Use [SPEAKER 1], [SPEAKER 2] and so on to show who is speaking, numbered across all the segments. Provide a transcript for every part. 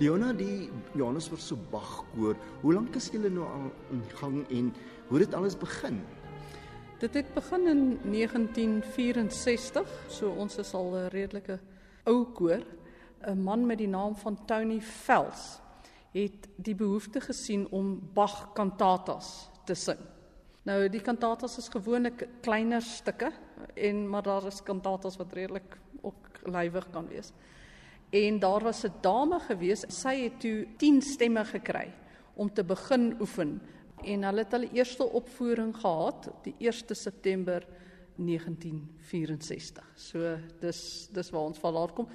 [SPEAKER 1] Leona die Johannesburg se Bagkoor, hoe lank is julle nou al in gang en hoe het dit alles begin?
[SPEAKER 2] Dit het begin in 1964, so ons is al 'n redelike ou koor. 'n Man met die naam van Tony Vels het die behoefte gesien om Bach kantatas te sing. Nou die kantatas is gewoonlik kleiner stukke en maar daar is kantatas wat redelik ook lywig kan wees. En daar was 'n dame gewees, sy het toe 10 stemme gekry om te begin oefen en hulle het hulle eerste opvoering gehad die 1 September 1964. So dis dis waar ons van daar kom.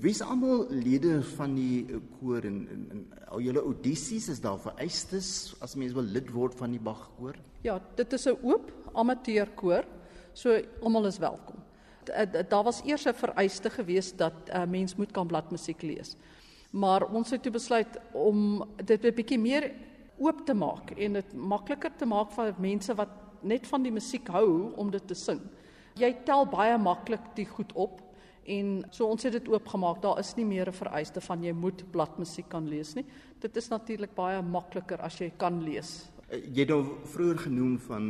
[SPEAKER 1] Wie's almal lede van die koor en, en, en al julle audisies is daar vereistes as mens wil lid word van die Bagkoor?
[SPEAKER 2] Ja, dit is 'n oop amateurkoor. So almal is welkom. Daar was eers 'n vereiste gewees dat 'n uh, mens moet kan bladmusiek lees. Maar ons het toe besluit om dit 'n bietjie meer oop te maak en dit makliker te maak vir mense wat net van die musiek hou om dit te sing. Jy tel baie maklik die goed op en so ons het dit oopgemaak. Daar is nie meer 'n vereiste van jy moet bladmusiek kan lees nie. Dit is natuurlik baie makliker as jy kan lees.
[SPEAKER 1] Eh, jy het nou vroeër genoem van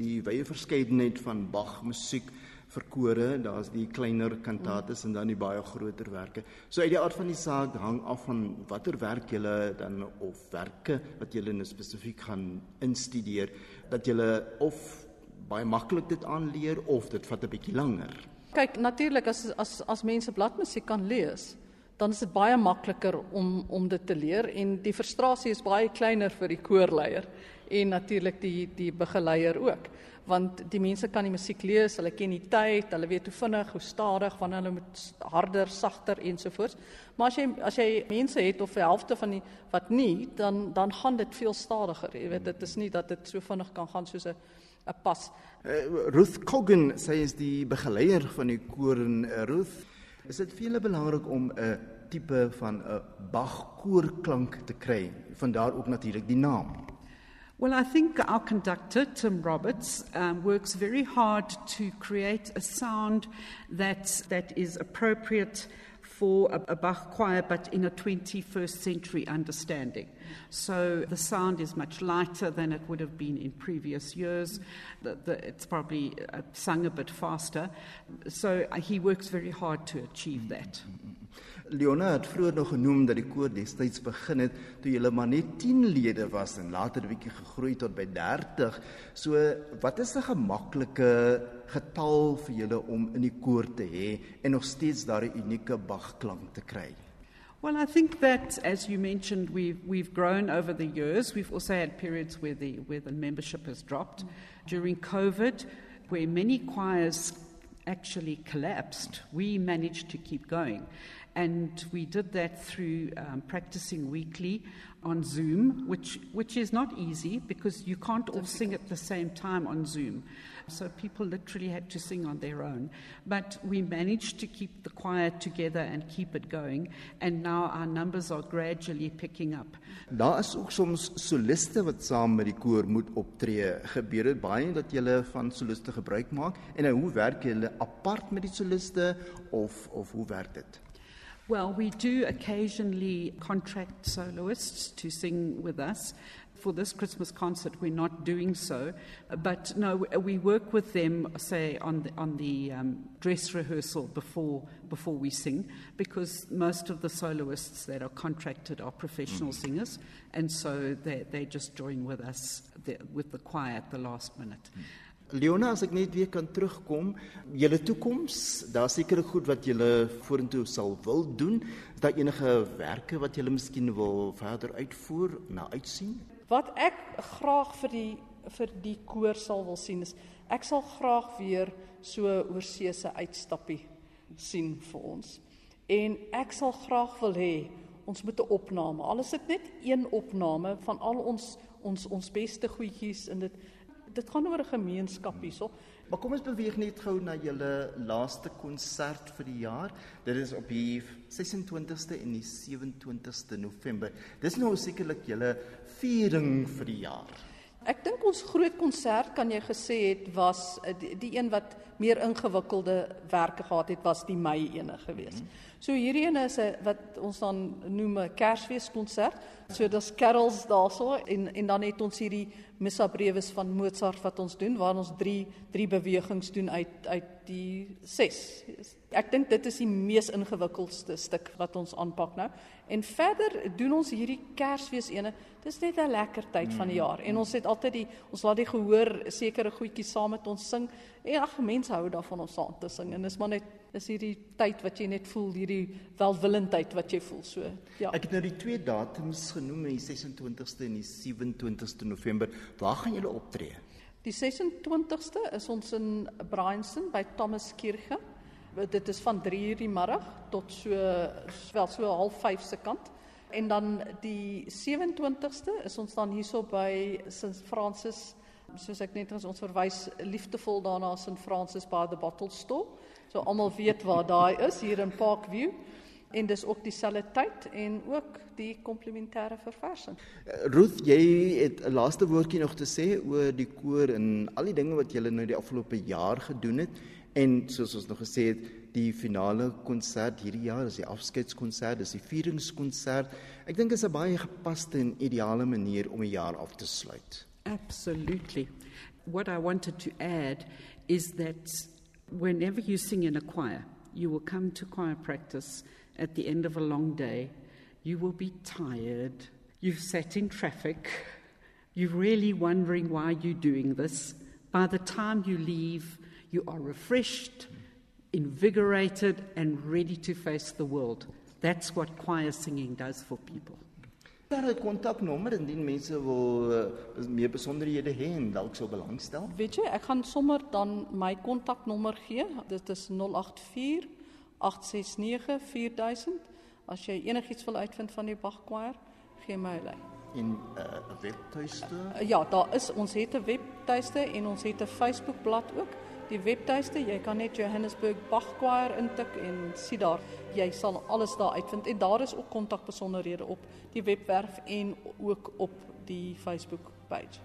[SPEAKER 1] die wye verskeidenheid van Bach musiek vir kore, daar's die kleiner kantates en dan die baie groter werke. So uit die aard van die saak hang af van watter werk jy dan of werke wat jy nou spesifiek gaan instudeer dat jy of baie maklik dit aanleer of dit vat 'n bietjie langer.
[SPEAKER 2] Kyk, natuurlik as as as mense bladmusiek kan lees, dan is dit baie makliker om om dit te leer en die frustrasie is baie kleiner vir die koorleier en natuurlik die die begeleier ook want die mense kan die musiek lees, hulle ken die tyd, hulle weet hoe vinnig, hoe stadig, wanneer hulle moet harder, sagter ensovoorts. Maar as jy as jy mense het of 'n helfte van die wat nie, dan dan gaan dit veel stadiger. Jy weet dit is nie dat dit so vinnig kan gaan soos 'n 'n pas.
[SPEAKER 1] Uh, Ruth Cogan sê is die begeleier van die koor en uh, Ruth, is dit vir julle belangrik om 'n tipe van 'n Bach koorklank te kry? Van daar ook natuurlik die naam.
[SPEAKER 3] Well, I think our conductor, Tim Roberts, um, works very hard to create a sound that, that is appropriate for a, a Bach choir, but in a 21st century understanding. So the sound is much lighter than it would have been in previous years. The, the, it's probably uh, sung a bit faster. So uh, he works very hard to achieve that.
[SPEAKER 1] Leona het vroeër nog genoem dat die koor destyds begin het toe julle maar net 10 lede was en later 'n bietjie gegroei tot by 30. So wat is 'n gemaklike getal vir julle om in die koor te hê en nog steeds daardie unieke bagklank te kry?
[SPEAKER 3] Well, I think that, as you mentioned, we've, we've grown over the years. We've also had periods where the, where the membership has dropped. During COVID, where many choirs actually collapsed, we managed to keep going. And we did that through um, practicing weekly on Zoom, which, which is not easy because you can't all sing at the same time on Zoom. So people literally had to sing on their own. But we managed to keep the choir together and keep it going. And now our numbers are gradually picking up.
[SPEAKER 1] Daar is ook soms soliste wat saam met die koor moet optree. Gebeur dit baie dat jy van soliste gebruik maak? En hoe werk julle apart met die soliste of of hoe werk dit?
[SPEAKER 3] Well, we do occasionally contract soloists to sing with us. For this Christmas concert, we're not doing so, but no, we work with them, say, on the, on the um, dress rehearsal before, before we sing, because most of the soloists that are contracted are professional mm. singers, and so they, they just join with us the, with the choir at the last minute. Mm.
[SPEAKER 1] Leona, as ek net weer kan terugkom, julle toekoms, daar seker goed wat julle vorentoe sal wil doen. Is daar enige werke wat julle miskien wil verder uitvoer, na uitsien?
[SPEAKER 2] Wat ek graag vir die vir die koor sal wil sien is ek sal graag weer so oorseese uitstappie sien vir ons. En ek sal graag wil hê ons moet 'n opname. Al is dit net een opname van al ons ons ons beste goedjies in dit dit gaan oor 'n gemeenskap hierso.
[SPEAKER 1] Maar kom ons beweeg net gou na julle laaste konsert vir die jaar. Dit is op die 26ste en die 27ste November. Dis nou sekerlik julle viering vir die jaar.
[SPEAKER 2] Ek dink ons groot konsert kan jy gesê het was eh, die, die een wat meer ingewikkelde werke gehad het was die Mei ene geweest. Mm -hmm. So hierdie een is 'n wat ons dan noem 'n Kersfeeskonsert. So dis carols daarso en en dan het ons hierdie Missa Brevis van Mozart wat ons doen waar ons 3 3 bewegings doen uit uit die 6. Ek dink dit is die mees ingewikkeldste stuk wat ons aanpak nou. En verder doen ons hierdie Kersfees ene. Dis net 'n lekker tyd van die jaar en ons het altyd die ons laat die gehoor sekere goedjies saam met ons sing. En ag mense hou daarvan om saam te sing en dis maar net is hierdie tyd wat jy net voel hierdie welwillendheid wat jy voel so
[SPEAKER 1] ja. Ek het nou die twee datums genoem die 26ste en die 27ste November. Waar gaan julle optree?
[SPEAKER 2] Die 26ste is ons in Bryanston by Thomas Kirche dit is van 3 uur die middag tot so wel so half 5 se kant. En dan die 27ste is ons dan hierso by St Francis soos ek net ons verwys liefdevol daarna St Francis by the Bottle Store So almal weet waar daai is hier in Parkview en dis ook dieselfde tyd en ook die komplementêre verversing.
[SPEAKER 1] Eh, Ruth, jy het 'n laaste woordjie nog te sê oor die koor en al die dinge wat julle nou die afgelope jaar gedoen het en soos ons nog gesê het, die finale konsert hierdie jaar is die afskeidskonsert, dis die vieringskonsert. Ek dink dit is 'n baie gepaste en ideale manier om 'n jaar af te sluit.
[SPEAKER 3] Absolutely. What I wanted to add is that Whenever you sing in a choir, you will come to choir practice at the end of a long day. You will be tired. You've sat in traffic. You're really wondering why you're doing this. By the time you leave, you are refreshed, invigorated, and ready to face the world. That's what choir singing does for people.
[SPEAKER 1] Daar 'n kontaknommer indien mense wil uh, meer besonderhede hê en dalk sou belangstel?
[SPEAKER 2] Weet jy, ek gaan sommer dan my kontaknommer gee. Dit is 084 869 4000. As jy enigiets wil uitvind van die Bach Choir, gee my 'n lyn.
[SPEAKER 1] En eh, 'n uh, webtuiste?
[SPEAKER 2] Ja, daar is ons het 'n webtuiste en ons het 'n Facebookblad ook. Die webtuiste, jy kan net Johannesburg Bach Choir intik en sien daar jy sal alles daar uitvind en daar is ook kontakbesonderhede op die webwerf en ook op die Facebook page.